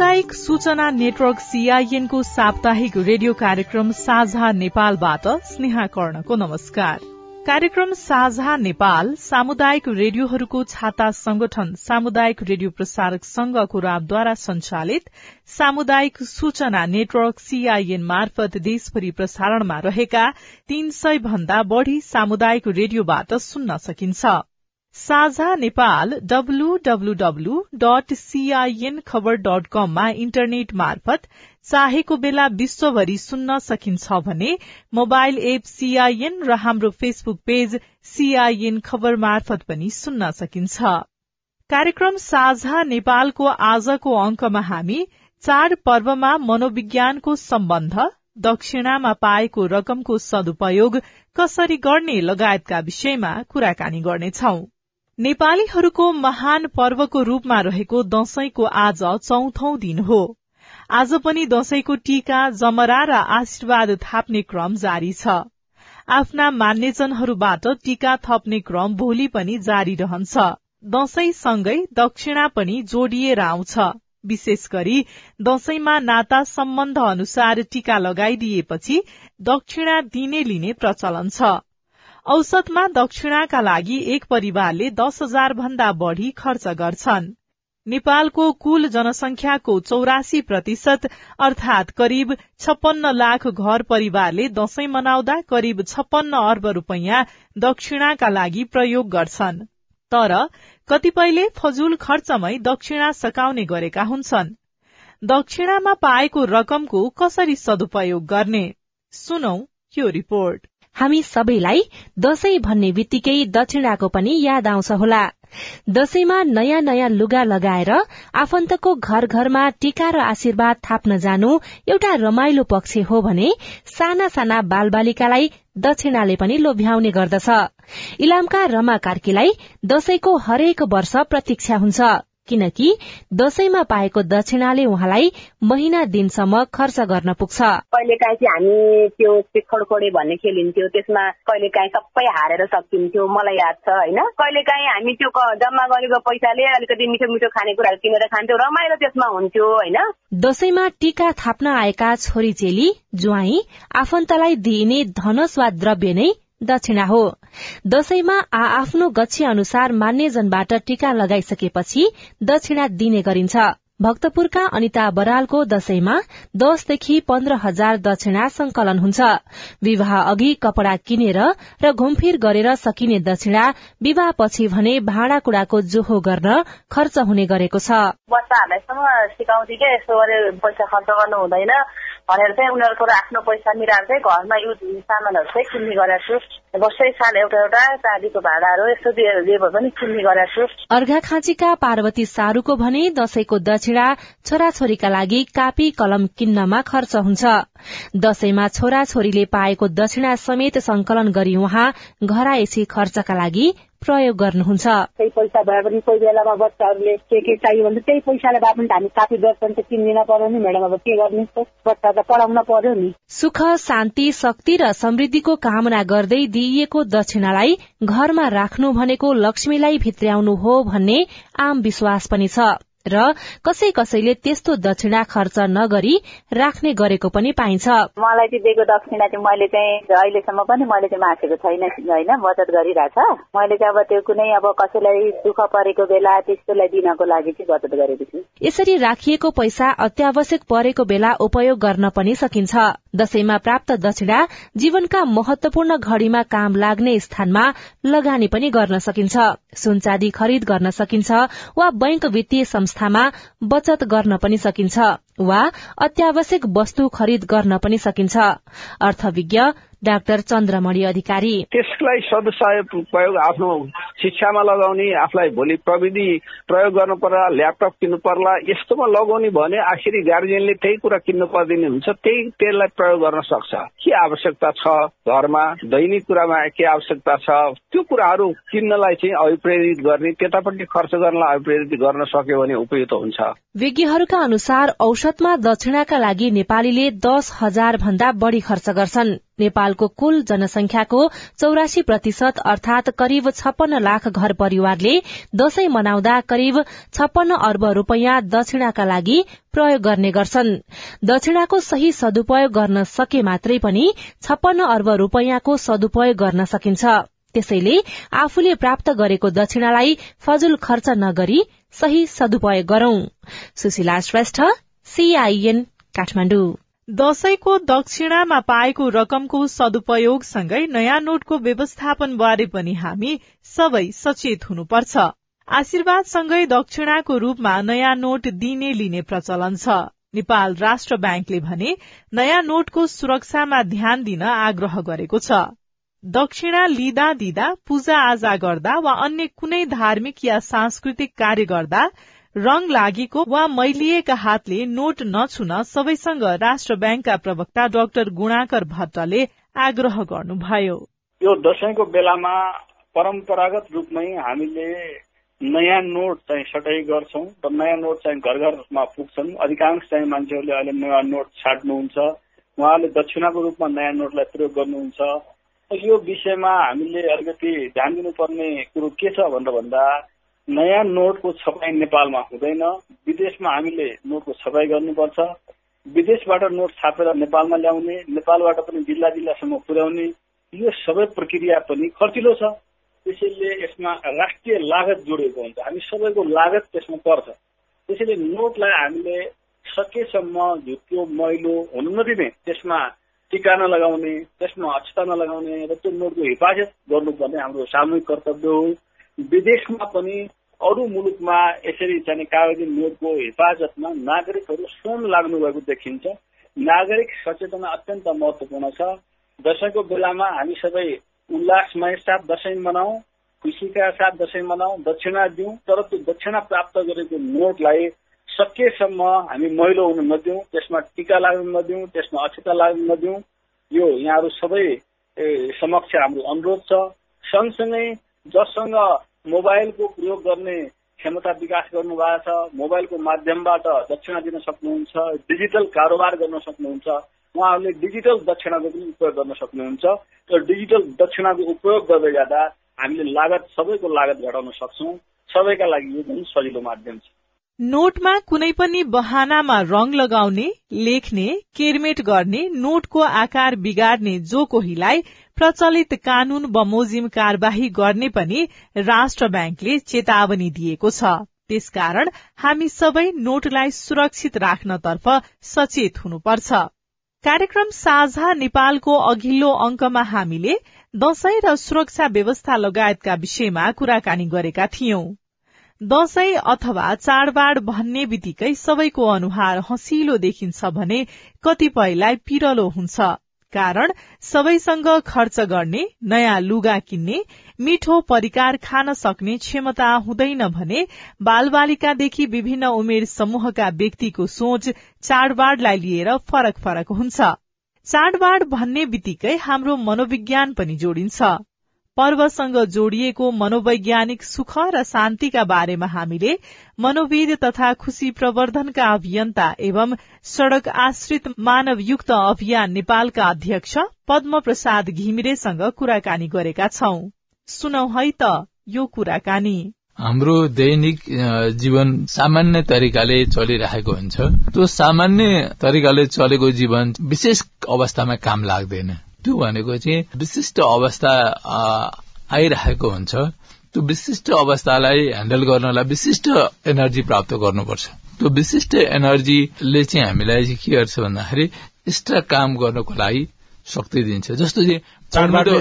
सामुदायिक सूचना network CIN को साप्ताहिक रेडियो कार्यक्रम साझा नेपालबाट स्नेहा कर्णको नमस्कार। कार्यक्रम साझा नेपाल सामुदायिक रेडियोहरूको छाता संगठन सामुदायिक रेडियो प्रसारक संघको राबद्वारा संचालित सामुदायिक सूचना नेटवर्क सीआईएन मार्फत देशभरि प्रसारणमा रहेका तीन सय भन्दा बढ़ी सामुदायिक रेडियोबाट सुन्न सकिन्छ। साझा Nepal W W W dot CIN khabar dot कममा इन्टरनेट मार्फत चाहेको बेला विश्वभरि सुन्न सकिन्छ भने मोबाइल एप सीआईएन र हाम्रो फेसबुक पेज सीआईएन खबर मार्फत पनि सुन्न सकिन्छ। कार्यक्रम साझा नेपालको आजको अंकमा हामी चाड पर्वमा मनोविज्ञानको सम्बन्ध दक्षिणामा पाएको रकमको सदुपयोग कसरी गर्ने लगायतका विषयमा कुराकानी गर्नेछौं। नेपालीहरूको महान पर्वको रूपमा रहेको दशैंको आज चौथौ दिन हो। आज पनि दशैंको टीका जमरा र आशीर्वाद थाप्ने क्रम जारी छ। आफ्ना मान्यजनहरूबाट टीका थप्ने क्रम भोलि पनि जारी रहन्छ। दशैंसँगै दक्षिणा पनि जोडिएर आउँछ। विशेष गरी दशैंमा नाता सम्बन्ध अनुसार टीका लगाइदिएपछि दक्षिणा दिने लिने प्रचलन छ। औसतमा दक्षिणाका लागि एक परिवारले दश हजार भन्दा बढ़ी खर्च गर्छन्। नेपालको कुल जनसंख्याको चौरासी प्रतिशत अर्थात करिब छप्पन्न लाख घर परिवारले दशैं मनाउँदा करिब छप्पन्न अर्ब रूपियाँ दक्षिणाका लागि प्रयोग गर्छन्। तर कतिपयले फजूल खर्चमै दक्षिणा सकाउने गरेका हुन्छन्। दक्षिणामा पाएको रकमको कसरी सदुपयोग गर्ने? सुनौ यो रिपोर्ट। हामी सबैलाई दशैं भन्ने बित्तिकै दक्षिणाको पनि याद आउँछ होला। दशैंमा नयाँ नयाँ लुगा लगाएर आफन्तको घर घरमा टीका र आशीर्वाद थाप्न जानु एउटा रमाइलो पक्ष हो भने साना साना बालबालिकालाई दक्षिणाले पनि लोभ्याउने गर्दछ। इलामका रमा कार्कीलाई दशैंको हरेक वर्ष प्रतीक्षा हुन्छ। किनकि दशैंमा पाएको दक्षिणाले उहाँलाई महिना दिनसम्म खर्च गर्न पुग्छ। कहिलेकाहीँ चाहिँ हामी त्यो खोडखोडे भन्ने खेलिन्थ्यो त्यसमा कहिलेकाहीँ सबै हारेर सकिन्थ्यो मलाई याद छ होइन? कहिलेकाहीँ हामी त्यो जम्मा गरेको पैसाले अलिकति मिठो मिठो खानेकुराहरू किनेर खान्थ्यौँ रमाइलो त्यसमा हुन्थ्यो होइन? दशैंमा टीका थाप्न आएका छोरी चेली ज्वाई आफन्तलाई दिइने धनस वा द्रव्य नै दक्षिणा हो। दशैंमा आ आफ्नो गच्छी अनुसार मान्यजनबाट टीका लगाइसकेपछि दक्षिणा दिने गरिन्छ। भक्तपुरका अनिता बरालको दशैंमा दशदेखि पन्ध्र हजार दक्षिणा संकलन हुन्छ। विवाह अघि कपड़ा किनेर र घुमफिर गरेर सकिने दक्षिणा विवाह पछि भने भाँडाकुड़ाको जोहो गर्न खर्च हुने गरेको छ। हुँदैन। भनेर चाहिँ उनीहरूको आफ्नो पैसा मिलाएर चाहिँ घरमा युज सामानहरू चाहिँ किन्ने गरेको छु। वर्षै साल एउटा एउटा चाँदीको भाँडाहरू यस्तो दिएर पनि किन्ने गरेको छु। अर्घाखाँचीका पार्वती सारूको भने दशैंको दक्षिणा छोराछोरीका लागि कापी कलम किन्नमा खर्च हुन्छ। दशैंमा छोराछोरीले पाएको दक्षिणा समेत संकलन गरी उहाँ घरायसी खर्चका लागि प्रयोग गर्नुहुन्छ। त्यही पैसा भए पनि कोही बेलामा बच्चाहरूले के के चाहियो भने त्यही पैसाले भए पनि हामी काफी दर्शन त किनिदिन पर्यो नि म्याडम अब के गर्नु बच्चा त पढाउन पर्यो नि। सुख शान्ति शक्ति र समृद्धिको कामना गर्दै दिइएको दक्षिणालाई घरमा राख्नु भनेको लक्ष्मीलाई भित्र्याउनु हो भन्ने आम विश्वास पनि छ। र कसै कसैले त्यस्तो दक्षिणा खर्च नगरी राख्ने गरेको पनि पाइन्छ। मलाई चाहिँ दिएको दक्षिणा चाहिँ मैले चाहिँ अहिलेसम्म पनि मैले चाहिँ मासेको छैन होइन? बचत गरिरहेछ। मैले चाहिँ अब त्यो कुनै अब कसैलाई दुःख परेको बेला त्यस्तोलाई दिनको लागि चाहिँ बचत गरेको छु। यसरी राखिएको पैसा अत्यावश्यक परेको बेला उपयोग गर्न पनि सकिन्छ। दशैंमा प्राप्त दक्षिणा जीवनका महत्वपूर्ण घड़ीमा काम लाग्ने स्थानमा लगानी पनि गर्न सकिन्छ। सुनचाँदी खरिद गर्न सकिन्छ वा बैंक वित्तीय संस्थामा बचत गर्न पनि सकिन्छ वा अत्यावश्यक वस्तु खरिद गर्न पनि सकिन्छ। अर्थविज्ञ डाक्टर चन्द्रमणि अधिकारी। त्यसलाई सदुपयोग आफ्नो शिक्षामा लगाउने आफूलाई भोलि प्रविधि प्रयोग गर्नु पर्ला ल्यापटप किन्नु पर्ला यस्तोमा लगाउने भने आखिरी गार्जियनले त्यही कुरा किन्नु पर्दिने हुन्छ त्यही त्यसलाई प्रयोग गर्न सक्छ। के आवश्यकता छ घरमा? दैनिक कुरामा के आवश्यकता छ? त्यो कुराहरू किन्नलाई चाहिँ अभिप्रेरित गर्ने त्यतापट्टि खर्च गर्नलाई अभिप्रेरित गर्न सक्यो भने उपयुक्त हुन्छ। विज्ञहरूका अनुसार औषधमा दक्षिणाका लागि नेपालीले दस हजार भन्दा बढ़ी खर्च गर्छन्। नेपालको कुल जनसंख्याको चौरासी प्रतिशत अर्थात करिब छप्पन्न लाख घर परिवारले दशैं मनाउँदा करिब छप्पन्न अर्ब रूपियाँ दक्षिणाका लागि प्रयोग गर्ने गर्छन्। दक्षिणाको सही सदुपयोग गर्न सके मात्रै पनि छप्पन्न अर्ब रूपियाँको सदुपयोग गर्न सकिन्छ। त्यसैले आफूले प्राप्त गरेको दक्षिणालाई फजुल खर्च नगरी सही सदुपयोग गरौं। सुशीला श्रेष्ठ सीआईएन काठमाडौँ। दशैंको दक्षिणामा पाएको रकमको सदुपयोगसँगै नयाँ नोटको व्यवस्थापन बारे पनि हामी सबै सचेत हुनुपर्छ। आशीर्वादसँगै दक्षिणाको रूपमा नयाँ नोट दिने लिने प्रचलन छ। नेपाल राष्ट्र ब्याङ्कले भने नयाँ नोटको सुरक्षामा ध्यान दिन आग्रह गरेको छ। दक्षिणा लिँदा दिँदा पूजा आजा गर्दा वा अन्य कुनै धार्मिक या सांस्कृतिक कार्य गर्दा रंग लागेको वा मैलिएका हातले नोट नछुन सबैसँग राष्ट्र ब्याङ्कका प्रवक्ता डाक्टर गुणाकर भट्टले आग्रह गर्नुभयो। यो दशैंको बेलामा परम्परागत रूपमै हामीले नयाँ नोट चाहिँ सटाइ गर्छौँ र नयाँ नोट चाहिँ घर घरमा पुग्छन्। अधिकांश चाहिँ मान्छेहरूले अहिले नयाँ नोट छाट्नुहुन्छ। उहाँले दक्षिणाको रूपमा नयाँ नोटलाई प्रयोग गर्नुहुन्छ। यो विषयमा हामीले अलिकति ध्यान दिनुपर्ने कुरो के छ भनेर भन्दा नयाँ नोटको छपाई नेपालमा हुँदैन। विदेशमा हामीले नोटको छपाई गर्नुपर्छ। विदेशबाट नोट छापेर नेपालमा ल्याउने नेपालबाट पनि जिल्ला जिल्लासम्म पुर्याउने यो सबै प्रक्रिया पनि खर्चिलो छ। त्यसैले यसमा राष्ट्रिय लागत जोडिएको हुन्छ। हामी सबैको लागत त्यसमा पर्छ। त्यसैले नोटलाई हामीले सकेसम्म झुक्यो मैलो हुनु नदिने त्यसमा टिका नलगाउने त्यसमा अक्षता नलगाउने र त्यो नोटको हिफाजत गर्नुपर्ने हाम्रो सामूहिक कर्तव्य हो। विदेशमा पनि अरू मुलुकमा यसरी चाहिँ कागजी नोटको हिफाजतमा नागरिकहरू स्वयं लाग्नु भएको देखिन्छ। नागरिक सचेतना अत्यन्त महत्वपूर्ण छ। दशैंको बेलामा हामी सबै उल्लासमय साथ दशैं मनाऊ खुसीका साथ दशैं मनाऊ दक्षिणा दिउँ तर त्यो दक्षिणा प्राप्त गरेको नोटलाई सकेसम्म हामी मैलो हुन नदिउँ त्यसमा टिका लाग्न नदिउँ त्यसमा अक्षता लाग्न नदिउँ। यो यहाँहरू सबै समक्ष हाम्रो अनुरोध छ। सँगसँगै जससँग मोबाइलको प्रयोग गर्ने क्षमता विकास गर्नुभएको छ मोबाइलको माध्यमबाट दक्षिणा दिन सक्नुहुन्छ डिजिटल कारोबार गर्न सक्नुहुन्छ उहाँहरूले डिजिटल दक्षिणाको पनि उपयोग गर्न सक्नुहुन्छ। र डिजिटल दक्षिणाको उपयोग गर्दै जाँदा हामीले लागत सबैको लागत घटाउन सक्छौँ। सबैका लागि यो पनि सजिलो माध्यम छ। नोटमा कुनै पनि बहानामा रंग लगाउने लेख्ने केरमेट गर्ने नोटको आकार बिगार्ने जो कोहीलाई प्रचलित कानून बमोजिम कार्यवाही गर्ने पनि राष्ट्र ब्याङ्कले चेतावनी दिएको छ। त्यसकारण हामी सबै नोटलाई सुरक्षित राख्नतर्फ सचेत हुनुपर्छ। कार्यक्रम साझा नेपालको अघिल्लो अंकमा हामीले दशैं र सुरक्षा व्यवस्था लगायतका विषयमा कुराकानी गरेका थियौं। दशैं अथवा चाडबाड भन्ने बित्तिकै सबैको अनुहार हँसिलो देखिन्छ भने कतिपयलाई पिरलो हुन्छ। कारण सबैसँग खर्च गर्ने नयाँ लुगा किन्ने मिठो परिकार खान सक्ने क्षमता हुँदैन भने बालबालिकादेखि विभिन्न उमेर समूहका व्यक्तिको सोच चाडबाडलाई लिएर फरक फरक हुन्छ। चाडबाड भन्ने बित्तिकै हाम्रो मनोविज्ञान पनि जोडिन्छ। पर्वसँग जोडिएको मनोवैज्ञानिक सुख र शान्तिका बारेमा हामीले मनोविद तथा खुशी प्रवर्धनका अभियन्ता एवं सड़क आश्रित मानवयुक्त अभियान नेपालका अध्यक्ष पद्म प्रसाद घिमिरेसँग कुराकानी गरेका छौं। सुनौ है त यो कुराकानी। हाम्रो दैनिक जीवन सामान्य तरिकाले चलिरहेको हुन्छ। त्यो सामान्य तरिकाले चलेको जीवन विशेष अवस्थामा काम लाग्दैन। त्यो भनेको चाहिँ विशिष्ट अवस्था आइरहेको हुन्छ। त्यो विशिष्ट अवस्थालाई ह्यान्डल गर्नलाई विशिष्ट एनर्जी प्राप्त गर्नुपर्छ। त्यो विशिष्ट एनर्जीले चाहिँ हामीलाई के गर्छ भन्दाखेरि एक्स्ट्रा काम गर्नको लागि शक्ति दिन्छ। जस्तो चाहिँ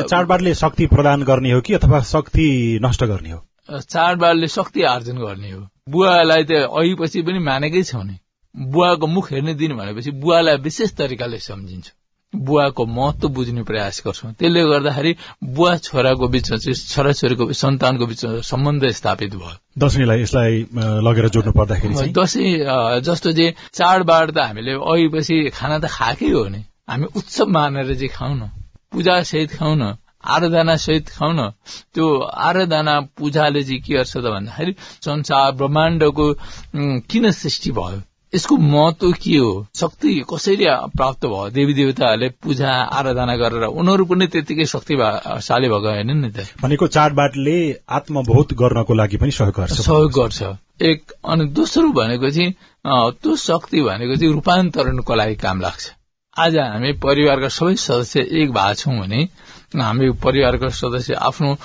चाडबाडले शक्ति प्रदान गर्ने हो कि अथवा शक्ति नष्ट गर्ने हो? चाडबाडले शक्ति आर्जन गर्ने हो। बुवालाई त अहिपछि पनि मानेकै छौ नि बुवाको मुख हेर्ने दिन भनेपछि बुवालाई विशेष तरिकाले सम्झिन्छ। बुवाको महत्व बुझ्ने प्रयास गर्छौँ। त्यसले गर्दाखेरि बुवा छोराको बिचमा चाहिँ छोराछोरीको सन्तानको बिचमा सम्बन्ध स्थापित भयो। दसैँलाई यसलाई लगेर जोड्नु पर्दाखेरि दसैँ जस्तो चाहिँ चाडबाड त हामीले अघिपछि खाना त खाएकै हो नि। हामी उत्सव मानेर चाहिँ खाउँ न पूजा सहित खाउँ न आराधना सहित खाउँ न त्यो आराधना पूजाले चाहिँ के गर्छ त भन्दाखेरि संसार ब्रह्माण्डको किन सृष्टि भयो। यसको महत्व के हो? शक्ति कसरी प्राप्त भयो? देवी देवताहरूले पूजा आराधना गरेर उनीहरू पनि त्यतिकै शक्तिशाली भएको होइन नि त। भनेको चाडबाडले आत्मबोध गर्नको लागि पनि सहयोग गर्छ। सहयोग गर्छ। एक अनि दोस्रो भनेको चाहिँ त्यो शक्ति भनेको चाहिँ रूपान्तरणको लागि काम लाग्छ। आज हामी परिवारका सबै सदस्य एक भएको छौँ भने हामी परिवारका सदस्य आफ्नो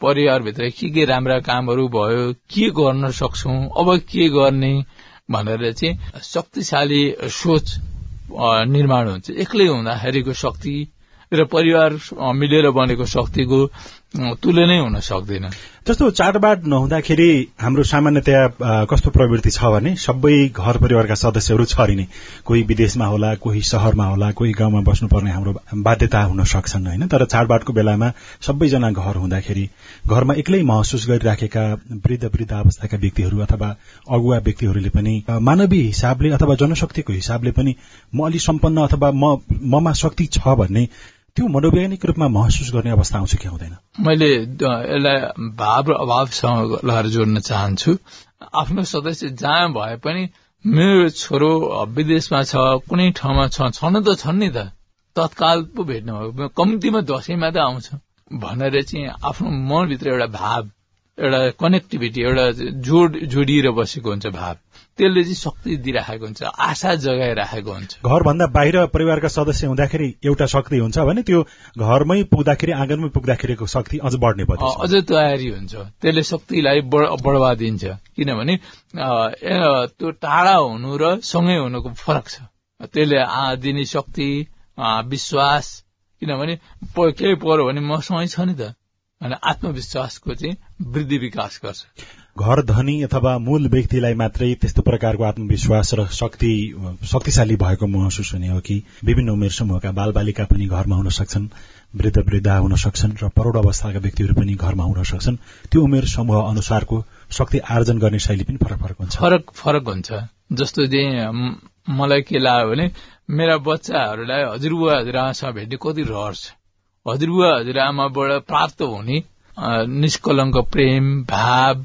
परिवारभित्र के के राम्रा कामहरू भयो के गर्न सक्छौ अब के गर्ने भनेर चाहिँ शक्तिशाली सोच निर्माण हुन्छ। एक्लै हुँदाखेरिको शक्ति र परिवार मिलेर बनेको शक्तिको तुलनै हुन सक्दैन। जस्तो चाडबाड नहुँदाखेरि हाम्रो सामान्यतया कस्तो प्रवृत्ति छ भने सबै घर परिवारका सदस्यहरू छरिने। कोही विदेशमा होला कोही शहरमा होला कोही गाउँमा बस्नुपर्ने हाम्रो बाध्यता हुन सक्छन् होइन। तर चाडबाडको बेलामा सबैजना घर हुँदाखेरि घरमा एक्लै महसुस गरिराखेका वृद्ध वृद्ध अवस्थाका व्यक्तिहरू अथवा अगुवा व्यक्तिहरूले पनि मानवीय हिसाबले अथवा जनशक्तिको हिसाबले पनि म अलि सम्पन्न अथवा ममा शक्ति छ भन्ने त्यो मनोवैज्ञानिक रूपमा महसुस गर्ने अवस्था आउँछ कि आउँदैन? मैले यसलाई भाव र अभावसँग लगाएर जोड्न चाहन्छु। आफ्नो सदस्य जहाँ भए पनि मेरो छोरो विदेशमा छ कुनै ठाउँमा छ छन त छन् नि त तत्काल पो भेट्नु भयो। कम्तीमा दसैँमा त आउँछ। भनेर चाहिँ आफ्नो मनभित्र एउटा भाव एउटा कनेक्टिभिटी एउटा जोड जोडिएर बसेको हुन्छ भाव। त्यसले चाहिँ शक्ति दिइराखेको हुन्छ आशा जगाइराखेको हुन्छ। घरभन्दा बाहिर परिवारका सदस्य हुँदाखेरि एउटा शक्ति हुन्छ भने त्यो घरमै पुग्दाखेरि आँगनमै पुग्दाखेरिको शक्ति अझ बढ्ने पर्छ अझ तयारी हुन्छ। त्यसले शक्तिलाई बढावा दिन्छ। किनभने त्यो टाढा हुनु र सँगै हुनुको फरक छ। त्यसले दिने शक्ति विश्वास किनभने केही पऱ्यो भने मसँगै छ नि त। अनि आत्मविश्वासको चाहिँ वृद्धि विकास गर्छ। घर धनी अथवा मूल व्यक्तिलाई मात्रै त्यस्तो प्रकारको आत्मविश्वास र शक्ति शक्तिशाली भएको महसुस हुने हो कि विभिन्न उमेर समूहका बालबालिका पनि घरमा हुन सक्छन् वृद्ध वृद्धा हुन सक्छन् र प्रौढ अवस्थाका व्यक्तिहरू पनि घरमा हुन सक्छन्। त्यो उमेर समूह अनुसारको शक्ति आर्जन गर्ने शैली पनि फरक फरक हुन्छ। फरक फरक हुन्छ। जस्तो मलाई के लाग्यो भने मेरा बच्चाहरूलाई हजुरबुवा हजुरआमासँग भेट्ने कति रहर छ। हजुरबुवा हजुरआमाबाट प्राप्त हुने निष्कलङ्क प्रेम भाव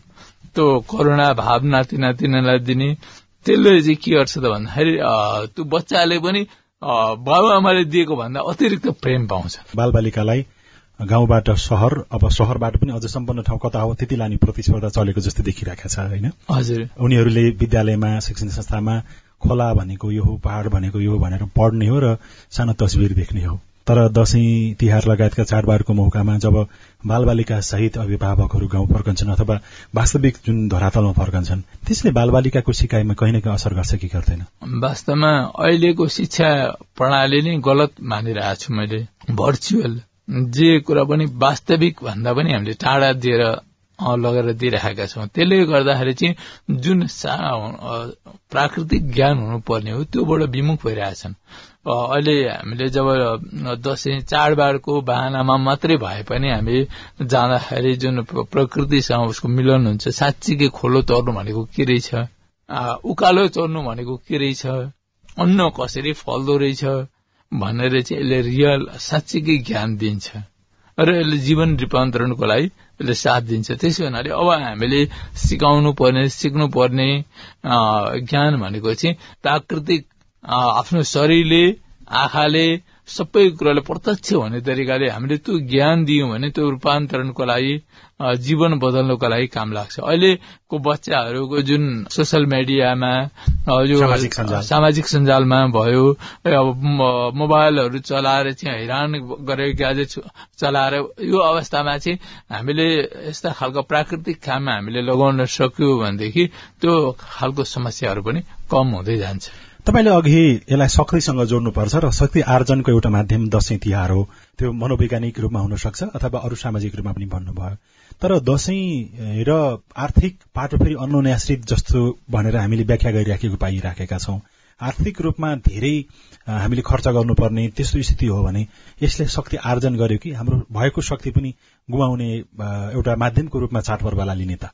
त्यो करुणा भाव नाति नातिनालाई दिने त्यसले चाहिँ के गर्छ त भन्दाखेरि त्यो बच्चाले पनि बाबुआमाले दिएको भन्दा अतिरिक्त प्रेम पाउँछ। बालबालिकालाई गाउँबाट सहर अब सहरबाट पनि अझ सम्पन्न ठाउँ कता हो त्यति लाने प्रतिस्पर्धा चलेको जस्तो देखिरहेको छ होइन? हजुर। उनीहरूले विद्यालयमा शिक्षण संस्थामा खोला भनेको यो हो पहाड़ भनेको यो भनेर पढ्ने हो र सानो तस्विर देख्ने हो। तर दशैं तिहार लगायतका चाडबाडको मौकामा जब बालबालिका सहित अभिभावकहरू गाउँ फर्कन्छन् अथवा वास्तविक जुन धरातलमा फर्कन्छन् त्यसले बालबालिकाको सिकाइमा कहीँ न कहीँ असर गर्छ कि गर्दैन? वास्तवमा अहिलेको शिक्षा प्रणाली नै गलत मानिरहेको छु मैले भर्चुअल जे कुरा पनि वास्तविक भन्दा पनि हामीले टाढा दिएर लगेर दिइरहेका छौँ। त्यसले गर्दाखेरि चाहिँ जुन प्राकृतिक ज्ञान हुनुपर्ने हो त्योबाट विमुख भइरहेछन्। अहिले हामीले जब दसैँ चाडबाडको बाहनामा मात्रै भए पनि हामी जाँदाखेरि जुन प्रकृतिसँग उसको मिलन हुन्छ साँच्चीकै खोलो तर्नु भनेको के रहेछ? उकालो चढ्नु भनेको के रहेछ? अन्न कसरी फल्दो रहेछ? भनेर चाहिँ यसले रियल साँच्चीकै ज्ञान दिन्छ। र यसले जीवन रूपान्तरणको लागि यसले साथ दिन्छ। त्यसो हुनाले अब हामीले सिकाउनु पर्ने सिक्नु पर्ने ज्ञान भनेको चाहिँ प्राकृतिक आफ्नो शरीरले आँखाले सबै कुराले प्रत्यक्ष हुने तरिकाले हामीले त्यो ज्ञान दियौँ भने त्यो रूपान्तरणको लागि जीवन बदल्नको लागि काम लाग्छ। अहिलेको बच्चाहरूको जुन सोसियल मिडियामा यो सामाजिक सञ्जालमा भयो अब मोबाइलहरू चलाएर चाहिँ हैरान गरेर ग्याजेट चलाएर यो अवस्थामा चाहिँ हामीले यस्ता खालको प्राकृतिक काममा हामीले लगाउन सक्यौँ भनेदेखि त्यो खालको समस्याहरू पनि कम हुँदै जान्छ। तपाईँले अघि यसलाई शक्तिसँग जोड्नुपर्छ र शक्ति आर्जनको एउटा माध्यम दशैं तिहार हो। त्यो मनोवैज्ञानिक रूपमा हुन सक्छ अथवा अरू सामाजिक रूपमा पनि भन्नुभयो। तर दशैं र आर्थिक पाटो फेरि अन्नन्याश्रित जस्तो भनेर हामीले व्याख्या गरिराखेको पाइराखेका छौं। आर्थिक रूपमा धेरै हामीले खर्च गर्नुपर्ने त्यस्तो स्थिति हो भने यसले शक्ति आर्जन गर्यो कि हाम्रो भएको शक्ति पनि गुमाउने एउटा माध्यमको रूपमा चाडपर्वलाई लिने त।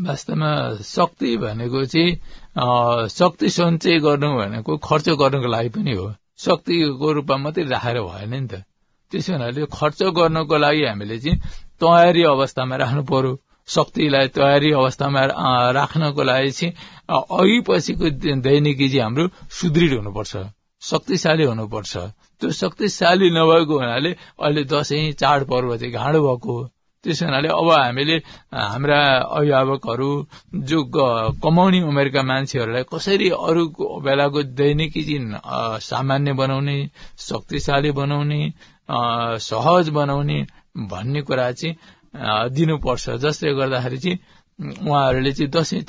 वास्तवमा शक्ति भनेको चाहिँ शक्ति सञ्चय गर्नु भनेको खर्च गर्नुको लागि पनि हो। शक्तिको रूपमा मात्रै राखेर भएन नि त। त्यसो हुनाले खर्च गर्नको लागि हामीले चाहिँ तयारी अवस्थामा राख्नु पर्यो। शक्तिलाई तयारी अवस्थामा राख्नको लागि चाहिँ अघि पछिको दैनिकी चाहिँ हाम्रो सुदृढ हुनुपर्छ। शक्तिशाली हुनुपर्छ। त्यो शक्तिशाली नभएको हुनाले अहिले दसैँ चाडपर्व चाहिँ घाँडो भएको हो। त्यस हुनाले अब हामीले हाम्रा अभिभावकहरू जो कमाउने उमेरका मान्छेहरूलाई कसरी अरूको बेलाको दैनिकी चाहिँ सामान्य बनाउने शक्तिशाली बनाउने सहज बनाउने भन्ने कुरा चाहिँ दिनुपर्छ। जसले गर्दाखेरि चाहिँ उहाँहरूले चाहिँ दसैँ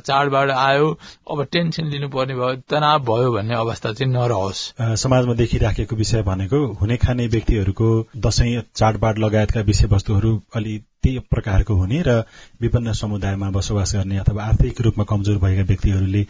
चाडबाड आयो अब टेन्सन लिनुपर्ने भयो तनाव भयो भन्ने अवस्था चाहिँ नरहोस्। समाजमा देखिराखेको विषय भनेको हुने खाने व्यक्तिहरूको दशैं चाडबाड लगायतका विषयवस्तुहरू अलि त्यही प्रकारको हुने र विभिन्न समुदायमा बसोबास गर्ने अथवा आर्थिक रूपमा कमजोर भएका व्यक्तिहरूले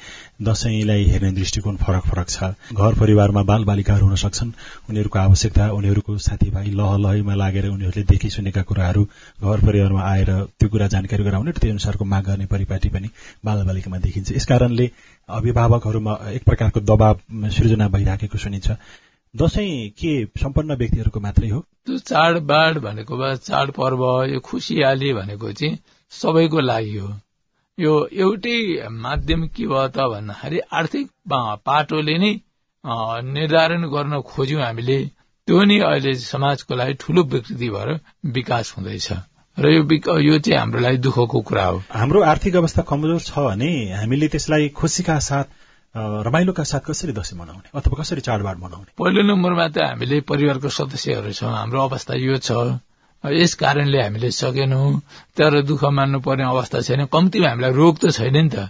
दशैंलाई हेर्ने दृष्टिकोण फरक फरक छ। घर परिवारमा बाल बालिकाहरू हुन सक्छन्। उनीहरूको आवश्यकता उनीहरूको साथीभाइ लह लहैमा लागेर उनीहरूले देखि सुनेका कुराहरू घर परिवारमा आएर त्यो कुरा जानकारी गराउने र त्यही अनुसारको माग गर्ने परिपाटी पनि बाल बालिकामा देखिन्छ यसकारणले अभिभावकहरूमा एक प्रकारको दबाव सृजना भइराखेको सुनिन्छ। दसैँ के सम्पन्न व्यक्तिहरूको मात्रै हो? त्यो चाडबाड भनेको भए चाडपर्व यो खुसियाली भनेको चाहिँ सबैको लागि हो। यो एउटै माध्यम के भयो त भन्दाखेरि आर्थिक पाटोले नै निर्धारण गर्न खोज्यौं हामीले त्यो नै अहिले समाजको लागि ठूलो विकृति भएर विकास हुँदैछ। र यो यो चाहिँ हाम्रो लागि दुःखको कुरा हो। हाम्रो आर्थिक अवस्था कमजोर छ भने हामीले त्यसलाई खुसीका साथ रमाइलोका साथ कसरी दसैँ मनाउने अथवा कसरी चाडबाड मनाउने? पहिलो नम्बरमा त हामीले परिवारको सदस्यहरू छौँ हाम्रो अवस्था यो छ। यस कारणले हामीले सकेनौं। तर दुःख मान्नु पर्ने अवस्था छैन। कम्तीमा हामीलाई रोग त छैन नि त।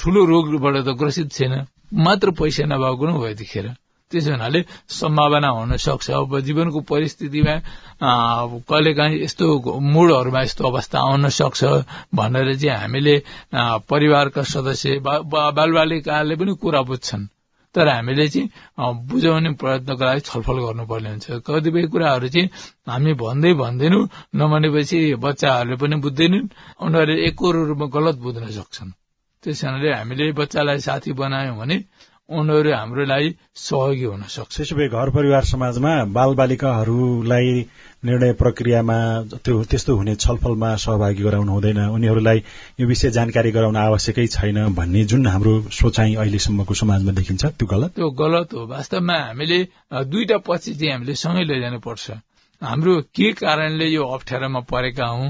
ठूलो रोगबाट त ग्रसित छैन। मात्र पैसा नभएको नै भयो त्यसो हुनाले सम्भावना हुन सक्छ। अब जीवनको परिस्थितिमा कहिले काहीँ यस्तो मुडहरूमा यस्तो अवस्था आउन सक्छ भनेर चाहिँ हामीले परिवारका सदस्य बालबालिकाले पनि कुरा बुझ्छन्। तर हामीले चाहिँ बुझाउने प्रयत्नको लागि छलफल गर्नुपर्ने हुन्छ। कतिपय कुराहरू चाहिँ हामी भन्दै भन्दैनौ नमानेपछि बच्चाहरूले पनि बुझ्दैनन् उनीहरूले एकरो रूपमा गलत बुझ्न सक्छन्। त्यस कारणले हामीले बच्चालाई साथी बनायौँ भने उनीहरू हाम्रो लागि सहयोगी हुन सक्छ। त्यसो भए घर परिवार समाजमा बाल बालिकाहरूलाई निर्णय प्रक्रियामा त्यो त्यस्तो हुने छलफलमा सहभागी गराउनु हुँदैन। उनीहरूलाई यो विषय जानकारी गराउन आवश्यकै छैन भन्ने जुन हाम्रो सोचाइ अहिलेसम्मको समाजमा देखिन्छ त्यो गलत? त्यो गलत हो। वास्तवमा हामीले दुईटा पछि चाहिँ हामीले सँगै लैजानु पर्छ हाम्रो के कारणले यो अप्ठ्यारोमा परेका हौ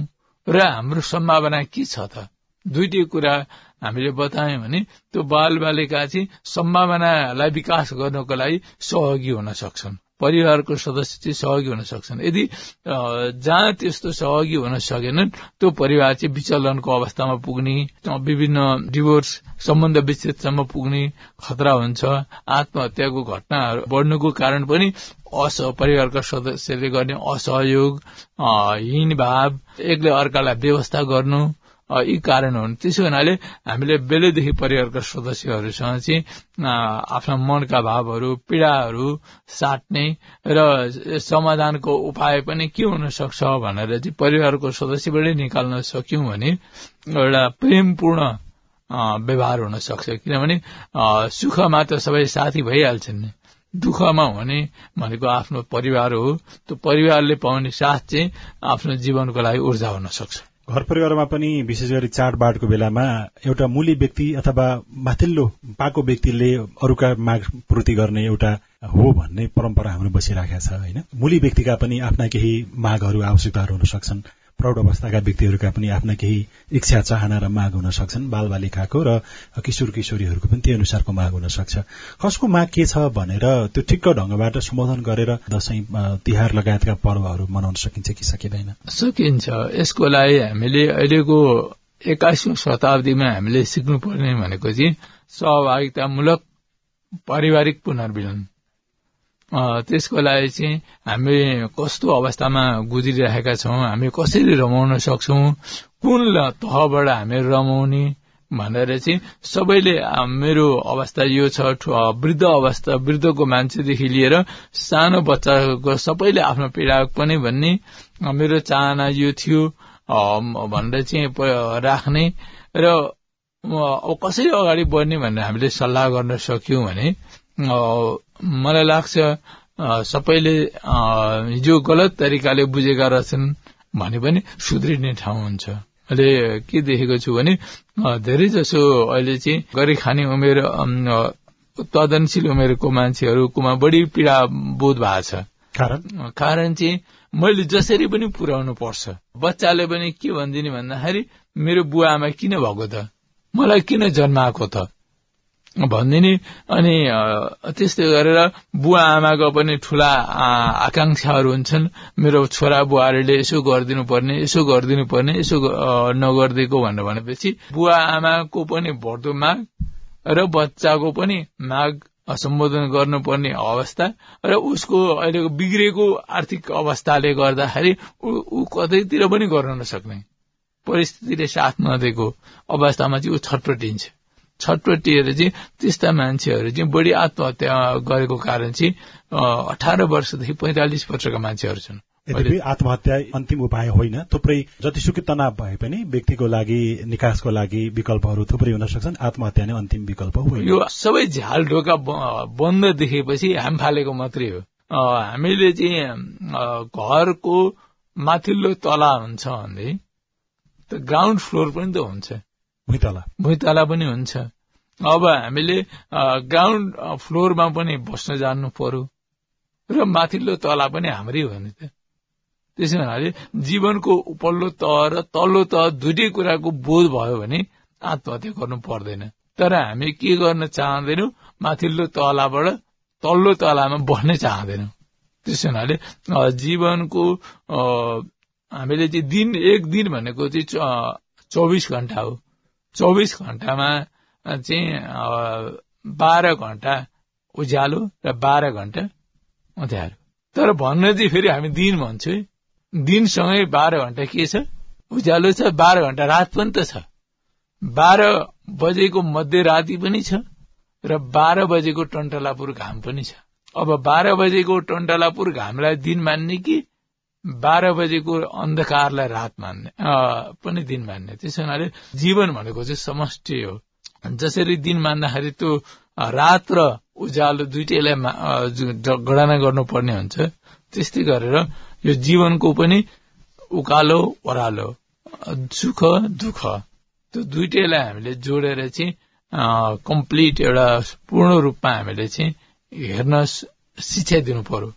र हाम्रो सम्भावना के छ त? दुईटै कुरा हामीले बतायौँ भने त्यो बाल बालिका चाहिँ सम्भावनालाई विकास गर्नको लागि सहयोगी हुन सक्छन्। परिवारको सदस्य चाहिँ सहयोगी हुन सक्छन्। यदि जहाँ त्यस्तो सहयोगी हुन सकेनन् त्यो परिवार चाहिँ विचलनको अवस्थामा पुग्ने विभिन्न डिभोर्स सम्बन्ध विच्छेदसम्म पुग्ने खतरा हुन्छ। आत्महत्याको घटनाहरू बढ्नुको कारण पनि अस परिवारका सदस्यले गर्ने असहयोग हीन भाव एकले अर्कालाई व्यवस्था गर्नु यी कारण हुन्। त्यसो हुनाले हामीले बेलैदेखि परिवारका सदस्यहरूसँग चाहिँ आफ्ना मनका भावहरू पीड़ाहरू साट्ने र समाधानको उपाय पनि के हुन सक्छ भनेर चाहिँ परिवारको सदस्यबाटै निकाल्न सक्यौं भने एउटा प्रेमपूर्ण व्यवहार हुन सक्छ किनभने सुखमा त सबै साथी भइहाल्छन्। दुःखमा हुने भनेको आफ्नो परिवार हो। त्यो परिवारले पाउने साथ चाहिँ आफ्नो जीवनको लागि ऊर्जा हुन सक्छ घर परिवारमा पनि विशेष गरी चाडबाडको बेलामा एउटा मूली व्यक्ति अथवा माथिल्लो पाको व्यक्तिले अरूका माग पूर्ति गर्ने एउटा हो भन्ने परम्परा हाम्रो बसिरहेका छ होइन? मूली व्यक्तिका पनि आफ्ना केही मागहरू आवश्यकताहरू हुन सक्छन्। प्रौढ अवस्थाका व्यक्तिहरूका पनि आफ्ना केही इच्छा चाहना र माग हुन सक्छन्। बाल बालिकाको र किशोर किशोरीहरूको पनि त्यही अनुसारको माग हुन सक्छ। कसको माग के छ भनेर त्यो ठिक्क ढंगबाट सम्बोधन गरेर दशैं तिहार लगायतका पर्वहरू मनाउन सकिन्छ कि सकिँदैन? सकिन्छ। यसको लागि हामीले अहिलेको एक्काइसौँ शताब्दीमा हामीले सिक्नुपर्ने भनेको चाहिँ सहभागितामूलक पारिवारिक पुनर्मिलन। त्यसको लागि चाहिँ हामी कस्तो अवस्थामा गुज्रिरहेका छौँ हामी कसरी रमाउन सक्छौ कुन तहबाट हामी रमाउने भनेर चाहिँ सबैले मेरो अवस्था यो छ वृद्ध अवस्था वृद्धको मान्छेदेखि लिएर सानो बच्चाको सबैले आफ्नो पीडा पनि भन्ने मेरो चाहना यो थियो भनेर चाहिँ राख्ने र कसरी अगाडि बढ्ने भनेर हामीले सल्लाह गर्न सक्यौं भने मलाई लाग्छ सबैले हिजो गलत तरिकाले बुझेका रहेछन् भने पनि सुध्रिने ठाउँ हुन्छ। अहिले के देखेको छु भने धेरै जसो अहिले चाहिँ गरी खाने उमेर उत्पादनशील उमेरको मान्छेहरूकोमा बढी पीड़ा बोध भएको छ। कारण? कारण चाहिँ मैले जसरी पनि पुर्याउनु पर्छ। बच्चाले पनि के भनिदिने भन्दाखेरि मेरो बुवा आमा किन भएको त? मलाई किन जन्माएको त? भनिदिने। अनि त्यस्तै गरेर बुवा आमाको पनि ठूला आकांक्षाहरू हुन्छन्। मेरो छोरा बुहारीले यसो गरिदिनु पर्ने यसो गरिदिनु पर्ने यसो नगरिदिएको भनेर भनेपछि बुवा आमाको पनि बढ्दो माग र बच्चाको पनि माग सम्बोधन गर्नुपर्ने अवस्था र उसको अहिलेको बिग्रेको आर्थिक अवस्थाले गर्दाखेरि ऊ कतैतिर पनि गर्न नसक्ने परिस्थितिले साथ नदिएको अवस्थामा चाहिँ ऊ छटपटिन्छ। छटपटिएर चाहिँ त्यस्ता मान्छेहरू चाहिँ बढी आत्महत्या गरेको कारण चाहिँ अठार वर्षदेखि पैंतालिस वर्षका मान्छेहरू छन्। यद्यपि आत्महत्या अन्तिम उपाय होइन थुप्रै जतिसुकै तनाव भए पनि व्यक्तिको लागि निकासको लागि विकल्पहरू थुप्रै हुन सक्छन्। आत्महत्या नै अन्तिम विकल्प हो यो सबै झ्याल ढोका बन्द देखेपछि हाम फालेको मात्रै हो। हामीले चाहिँ घरको माथिल्लो तला हुन्छ भने त ग्राउन्ड फ्लोर पनि त हुन्छ। भुइँतला। भुइँतला पनि हुन्छ। अब हामीले ग्राउन्ड फ्लोरमा पनि बस्न जानु पर्यो। र माथिल्लो तला पनि हाम्रै हो नि त। त्यसै हुनाले जीवनको उपल्लो तह र तल्लो तह दुइटै कुराको बोध भयो भने आत्महत्या गर्नु पर्दैन। तर हामी के गर्न चाहँदैनौँ? माथिल्लो तलाबाट तल्लो तलामा बस्नै चाहँदैनौँ। त्यसो हुनाले जीवनको हामीले चाहिँ दिन एक दिन भनेको चाहिँ चौबिस घण्टा हो। चौबिस घण्टामा चाहिँ बाह्र घण्टा उज्यालो र बाह्र घण्टा अँध्यारो तर भन्न चाहिँ फेरि हामी दिन भन्छौँ दिनसँगै बाह्र घण्टा के छ? उज्यालो छ बाह्र घण्टा रात पनि त छ। बाह्र बजेको मध्यराति पनि छ र बाह्र बजेको टन्टलापुर घाम पनि छ। अब बाह्र बजेको टन्टलापुर घामलाई दिन मान्ने कि बाह्र बजेको अन्धकारलाई रात मान्ने पनि दिन मान्ने। त्यसो हुनाले जीवन भनेको चाहिँ समष्टि हो। जसरी दिन मान्दाखेरि त्यो रात र उज्यालो दुइटैलाई गणना गर्नुपर्ने हुन्छ। त्यस्तै गरेर यो जीवनको पनि उकालो ओह्रालो सुख दुःख त्यो दुइटैलाई हामीले जोडेर चाहिँ कम्प्लिट एउटा पूर्ण रूपमा हामीले चाहिँ हेर्न शिक्षा दिनु पर्यो।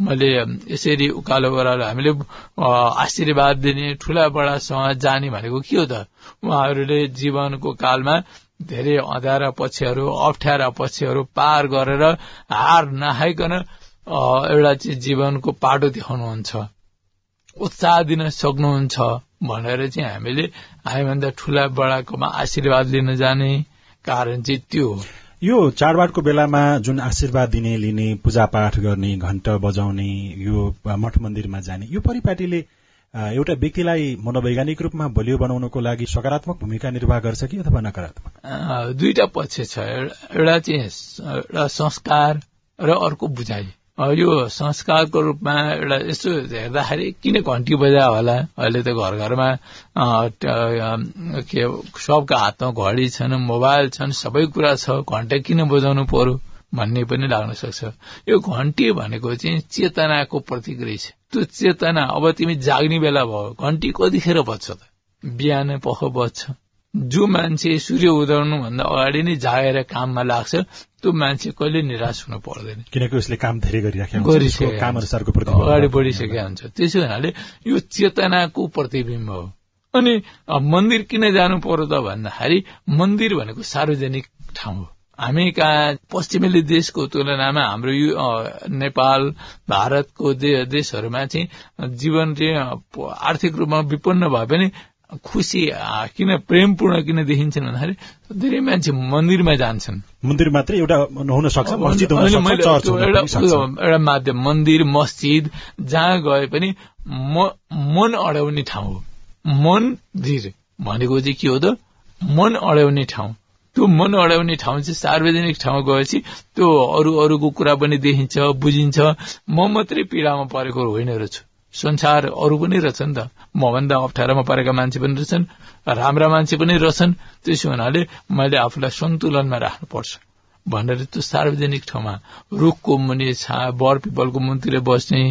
मैले यसरी उकालो ओह्रालो हामीले आशीर्वाद दिने ठुला बडासँग जाने भनेको के हो त? उहाँहरूले जीवनको कालमा धेरै अँध्यारा पक्षहरू अप्ठ्यारा पक्षहरू पार गरेर हार नखाइकन एउटा चाहिँ जीवनको पाटो देखाउनुहुन्छ। उत्साह दिन सक्नुहुन्छ भनेर चाहिँ हामीले हामीभन्दा ठूला बडाकोमा आशीर्वाद लिन जाने कारण चाहिँ त्यो हो। यो चाडबाडको बेलामा जुन आशीर्वाद दिने लिने पूजापाठ गर्ने घण्ट बजाउने यो मठ मन्दिरमा जाने यो परिपाटीले एउटा व्यक्तिलाई मनोवैज्ञानिक रूपमा बलियो बनाउनको लागि सकारात्मक भूमिका निर्वाह गर्छ कि अथवा नकारात्मक? दुईटा पक्ष छ। एउटा चाहिँ संस्कार र अर्को बुझाइ। यो संस्कारको रूपमा एउटा यस्तो हेर्दाखेरि किन घन्टी बजा होला? अहिले त घर घरमा के सबका हातमा घडी छन् मोबाइल छन् सबै कुरा छ घन्टा किन बजाउनु पर्यो भन्ने पनि लाग्न सक्छ। यो घन्टी भनेको चाहिँ चेतनाको प्रतिक्रिया छ। त्यो चेतना अब तिमी जाग्ने बेला भयो घन्टी कतिखेर बज्छ त? बिहान पख बज्छ। जो मान्छे सूर्य उदाउनु भन्दा अगाडि नै जागेर काममा लाग्छ त्यो मान्छे कहिले निराश हुनु पर्दैन। किनकि उसले काम धेरै गरिराखेको अगाडि बढिसकेका हुन्छ। त्यसो हुनाले यो चेतनाको प्रतिबिम्ब हो। अनि मन्दिर किन जानु पर्यो त भन्दाखेरि मन्दिर भनेको सार्वजनिक ठाउँ हो। हामी कहाँ पश्चिमेली देशको तुलनामा हाम्रो यो नेपाल भारतको देशहरूमा चाहिँ जीवन चाहिँ आर्थिक रूपमा विपन्न भए पनि खुसी किन प्रेमपूर्ण किन देखिन्छन् भन्दाखेरि धेरै मान्छे मन्दिरमा जान्छन्। मन्दिर मात्रै एउटा हुन सक्छ एउटा माध्यम मन्दिर मस्जिद जहाँ गए पनि मन अडाउने ठाउँ हो। मन धीर भनेको चाहिँ के हो त? मन अडाउने ठाउँ। त्यो मन अडाउने ठाउँ चाहिँ सार्वजनिक ठाउँ गएपछि त्यो अरू अरूको कुरा पनि देखिन्छ बुझिन्छ। म मात्रै पीड़ामा परेको होइन रहेछु। संसार अरू पनि रहेछन् त। मभन्दा अप्ठ्यारोमा परेका मान्छे पनि रहेछन् राम्रा मान्छे पनि रहेछन्। त्यसो हुनाले मैले आफूलाई सन्तुलनमा राख्नुपर्छ। भनेर त्यो सार्वजनिक ठाउँमा रुखको मुनि छा बर पिपलको मुनतिर बस्ने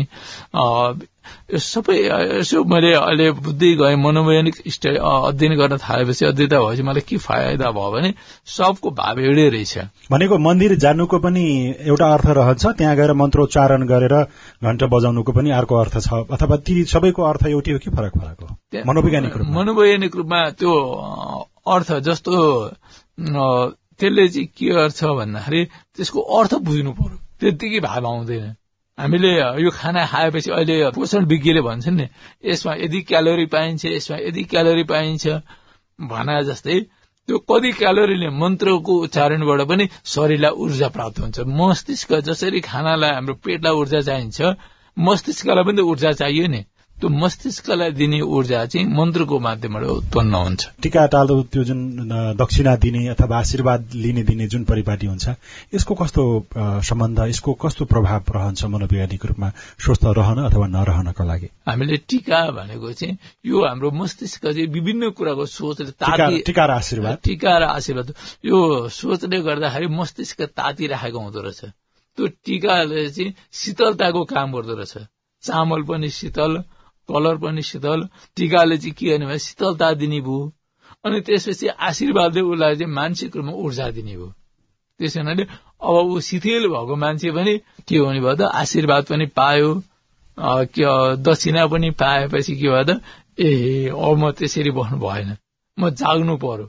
यो सबै यसो मैले अहिले बुद्धि गएँ मनोवैज्ञानिक अध्ययन गर्न थालेपछि अध्ययता भएपछि मलाई के फाइदा भयो भने सबको भाव एउटै रहेछ। भनेको मन्दिर जानुको पनि एउटा अर्थ रहन्छ त्यहाँ गएर मन्त्रोच्चारण गरेर घण्ट बजाउनुको पनि अर्को अर्थ छ अथवा ती सबैको अर्थ एउटै हो कि फरक फरक हो? मनोवैज्ञानिक मनोवैज्ञानिक रूपमा त्यो अर्थ जस्तो त्यसले चाहिँ के गर्छ भन्दाखेरि त्यसको अर्थ बुझ्नु पर्यो। त्यत्तिकै भाव आउँदैन। हामीले यो खाना खाएपछि अहिले पोषण विज्ञले भन्छन् नि यसमा यदि क्यालोरी पाइन्छ यसमा यदि क्यालोरी पाइन्छ भना जस्तै त्यो कति क्यालोरीले मन्त्रको उच्चारणबाट पनि शरीरलाई ऊर्जा प्राप्त हुन्छ। मस्तिष्क जसरी खानालाई हाम्रो पेटलाई ऊर्जा चाहिन्छ मस्तिष्कलाई पनि ऊर्जा चाहियो नि। त्यो मस्तिष्कलाई दिने ऊर्जा चाहिँ मन्त्रको माध्यमबाट उत्पन्न हुन्छ। टिका टालो त्यो जुन दक्षिणा दिने अथवा आशीर्वाद लिने दिने जुन परिपाटी हुन्छ यसको कस्तो सम्बन्ध यसको कस्तो प्रभाव रहन्छ मनोवैज्ञानिक रूपमा? स्वस्थ रहन अथवा नरहनको लागि? हामीले टिका भनेको चाहिँ यो हाम्रो मस्तिष्क चाहिँ विभिन्न कुराको सोचले टिका र आशीर्वाद। टिका र आशीर्वाद। यो सोचले गर्दाखेरि मस्तिष्क तातिराखेको हुँदो रहेछ। त्यो टिकाले चाहिँ शीतलताको काम गर्दो रहेछ। चामल पनि शीतल कलर पनि शीतल टिकाले चाहिँ के गर्ने भने शीतलता दिने भयो। अनि त्यसपछि आशीर्वादले उसलाई चाहिँ मानसिक रूपमा ऊर्जा दिने भयो। त्यस हुनाले अब ऊ शिथिल भएको मान्छे पनि के हुने भयो त आशीर्वाद पनि पायो। के दक्षिणा पनि पाएपछि के भयो त ए अब म त्यसरी बस्नु भएन म जाग्नु पर्यो।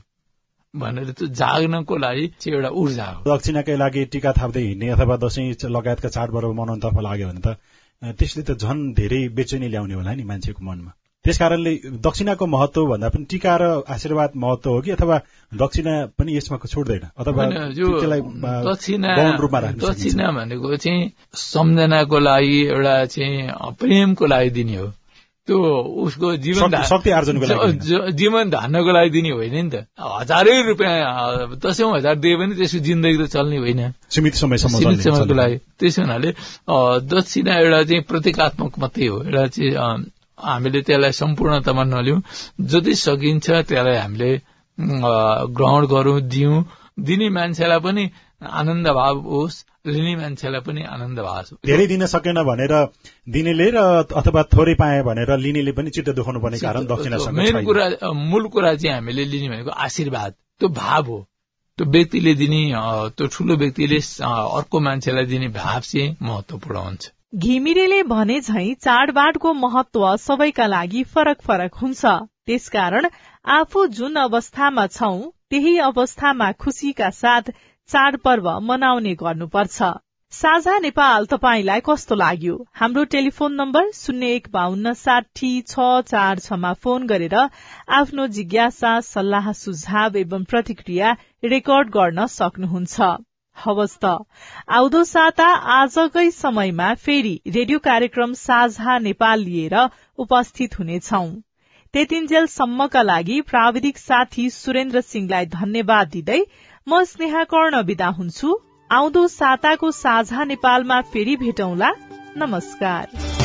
भनेर त्यो जाग्नको लागि चाहिँ एउटा ऊर्जा हो। दक्षिणाकै लागि टिका थाप्दै हिँड्ने अथवा दसैँ लगायतका चाडपर्व मनाउनतर्फ लाग्यो भने त त्यसले त झन् धेरै बेचैनी ल्याउने होला नि मान्छेको मनमा। त्यस कारणले दक्षिणाको महत्व भन्दा पनि टिका र आशीर्वाद महत्व हो कि अथवा दक्षिणा पनि यसमा छोड्दैन? अथवा दक्षिणा भनेको चाहिँ सम्झनाको लागि एउटा चाहिँ प्रेमको लागि दिने हो। त्यो उसको जीवन शक्ति आर्जनको जीवन धान्नको लागि दिने होइन नि त। हजारै रुपियाँ दसौँ हजार दिए पनि त्यसको जिन्दगी त चल्ने होइन। सीमित समयसम्म सीमित समयको लागि। त्यसो हुनाले दक्षिणा एउटा चाहिँ प्रतीकात्मक मात्रै हो। एउटा चाहिँ हामीले त्यसलाई सम्पूर्णतामा नलिउँ। जति सकिन्छ त्यसलाई हामीले ग्रहण गरौँ दिउँ। दिने मान्छेलाई पनि आनन्द भाव होस्। लिने मान्छेलाई पनि आनन्द भाव धेरै दिन सकेन भनेर दिनेले र अथवा थोरै पाए भनेर लिनेले पनि चित्त दुखाउनु पर्ने कारण दक्षिणा मेन कुरा मूल कुरा चाहिँ हामीले लिने भनेको आशीर्वाद त्यो भाव हो। त्यो व्यक्तिले दिने त्यो ठुलो व्यक्तिले अर्को मान्छेलाई दिने भाव चाहिँ महत्वपूर्ण हुन्छ। घिमिरेले भने झै चाडबाडको महत्व सबैका लागि फरक फरक हुन्छ। त्यसकारण आफू जुन अवस्थामा छौ त्यही अवस्थामा खुशीका साथ चाडपर्व मनाउने गर्नुपर्छ। साझा नेपाल तपाईँलाई कस्तो लाग्यो? हाम्रो टेलिफोन नम्बर शून्य एक बान्न साठी छ चार छमा फोन गरेर आफ्नो जिज्ञासा सल्लाह सुझाव एवं प्रतिक्रिया रेकर्ड गर्न सक्नुहुन्छ। हवस् आउँदो साता आजकै समयमा फेरि रेडियो कार्यक्रम साझा नेपाल लिएर उपस्थित हुनेछौ। त्यतिन्जेलसम्मका लागि प्राविधिक साथी सुरेन्द्र सिंहलाई धन्यवाद दिँदै म स्नेहा कर्ण विदा हुन्छु। आउँदो साताको साझा नेपालमा फेरि भेटौँला। नमस्कार।